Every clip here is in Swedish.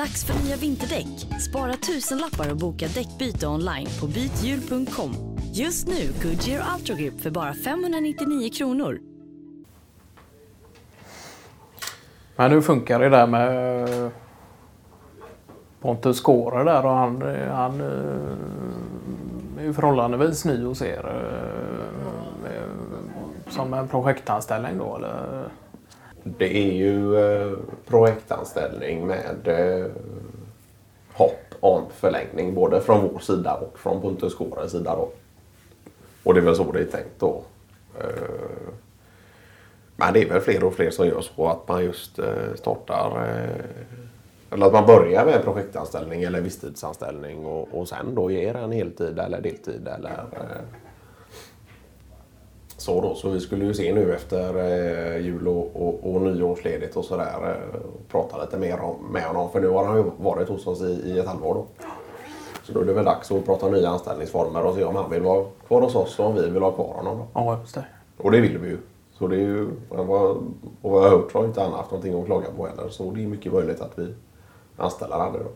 Dags för nya vinterdäck. Spara tusenlappar och boka däckbyte online på bythjul.com. Just nu, Goodyear Ultra Grip för bara 599 kronor. Men hur funkar det där med eh, Pontus Skåre där och han, eh, han eh, är ju förhållandevis ny hos er. Som en projektanställning då eller? Det är ju eh, projektanställning med eh, hopp om förlängning både från vår sida och från Pontus Kåres sida. Då. Och det är väl så det är tänkt då. Eh, men det är väl fler och fler som gör så att man just startar eller att man börjar med projektanställning eller visstidsanställning och, och sen då ger en heltid eller deltid eller så då. Så vi skulle ju se nu efter jul och, nyårsledigt och sådär. Eh, prata lite mer om, med honom. För nu har han ju varit hos oss i, i ett halvår då. Så då är det väl dags att prata nya anställningsformer och se om han vill vara kvar hos oss och om vi vill ha kvar honom. Då. Ja, just det. Och det vill vi ju. Så det är ju, och vad jag har hört så har inte han haft någonting att klaga på heller. Så det är mycket möjligt att vi anställer han nu då.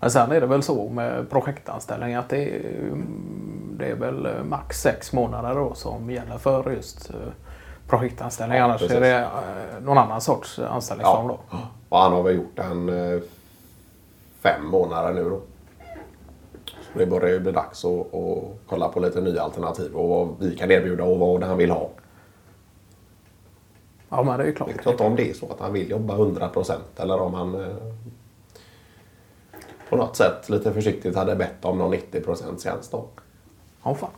Men sen är det väl så med projektanställning att det är, det är väl max sex månader då som gäller för just eh, projektanställning. Ja, Annars precis. är det eh, någon annan sorts anställningsform då. Och han har väl gjort en eh, fem månader nu då. Så det börjar ju bli dags att, att kolla på lite nya alternativ och vad vi kan erbjuda och vad han vill ha. Ja, men det är ju klart. Det är klart om det är så att han vill jobba 100% eller om han eh, på något sätt lite försiktigt hade bett om någon 90% tjänst då. Ja, fan.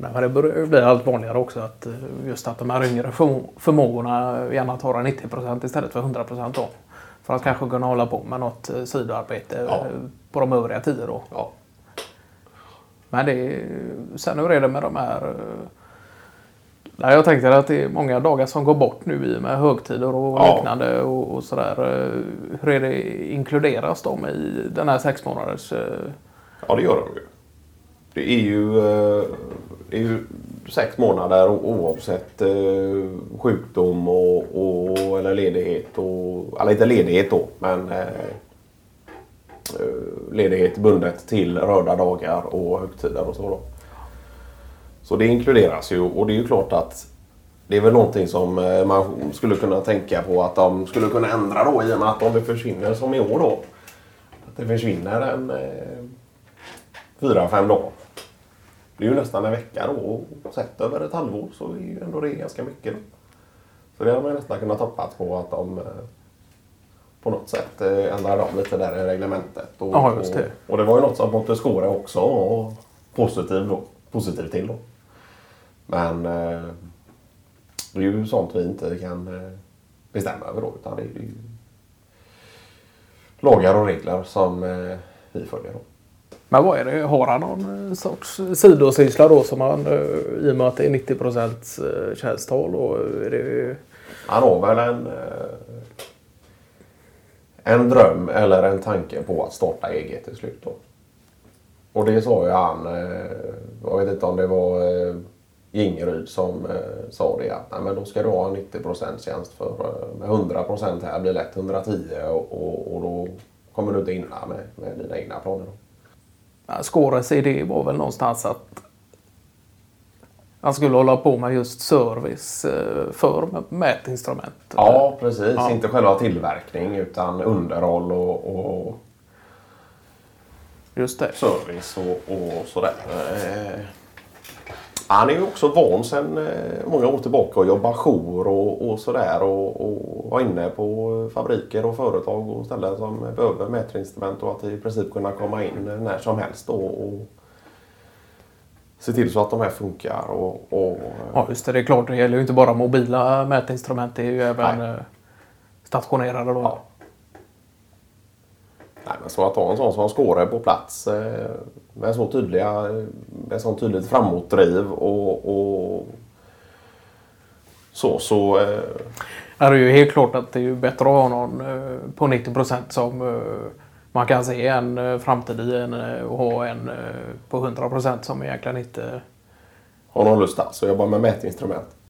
Men det börjar bli allt vanligare också att eh, just att de här yngre förmågorna gärna tar en 90% istället för 100% då. För att kanske kunna hålla på med något eh, sidoarbete Ja. eh, på de övriga tider då. Ja. Men det är, sen hur är det med de här... Nej, jag tänkte att det är många dagar som går bort nu i med högtider och Ja. liknande och, och sådär. Hur är det, inkluderas de i den här sex månaders... Ja, det gör de ju. Det är ju, det är ju sex månader oavsett eh, sjukdom och, och, eller ledighet. Och, eller inte ledighet då, men eh, eh ledighet bundet till röda dagar och högtider och så. Då. Så det inkluderas ju och det är ju klart att det är väl någonting som eh, man skulle kunna tänka på att de skulle kunna ändra då i och med att om det försvinner som i år då. Att det försvinner en eh, fyra, fem dagar. Det är ju nästan en vecka då och sett över ett halvår så är ju ändå det ganska mycket. Så det hade man nästan kunnat hoppas på att de eh, på något sätt eh, ändrar om lite där i reglementet. Och, Ja, just det. Och, och det var ju något som Pontus Skåre också var positiv, då, positiv till. Då. Men eh, det är ju sånt vi inte kan bestämma över då. Utan det är ju lagar och regler som vi följer. Då. Men vad är det? Har han någon eh, sorts sidosyssla då som han, eh, i och med att det är 90 procents eh, tjänsttal och är det... Han har väl en, en dröm eller en tanke på att starta eget till slut. Då. Och det sa ju han, jag vet inte om det var eh, som sa det att Nej, men då ska du ha en 90 tjänst för med 100% här blir lätt 110 och, och, och då kommer du inte hinna med, med dina egna planer. Då. Skåres idé var väl någonstans att han skulle hålla på med just service eh, för mätinstrument. Ja, precis. Ja. Inte själva tillverkning utan underhåll och, och Just det. service och, och sådär. Eh, han är ju också van sedan eh, många år tillbaka att jobba jour och, och sådär och, och vara inne på fabriker och företag och ställen som behöver mätinstrument och att i princip kunna komma in när som helst då och se till så att de här funkar och, och Ja, just det. Det är klart, det gäller ju inte bara mobila mätinstrument. Det är ju även Nej. eh, stationerade då. Ja. Nej, men så att ha en sån som Skåre på plats eh, med så tydliga, med så tydligt framåtdriv och, och så så eh, Det är ju helt klart att det är bättre att ha någon eh, på 90 procent som eh, man kan se en framtid i än och ha en på 100 procent som egentligen inte... har någon lust alls att jobba med mätinstrument.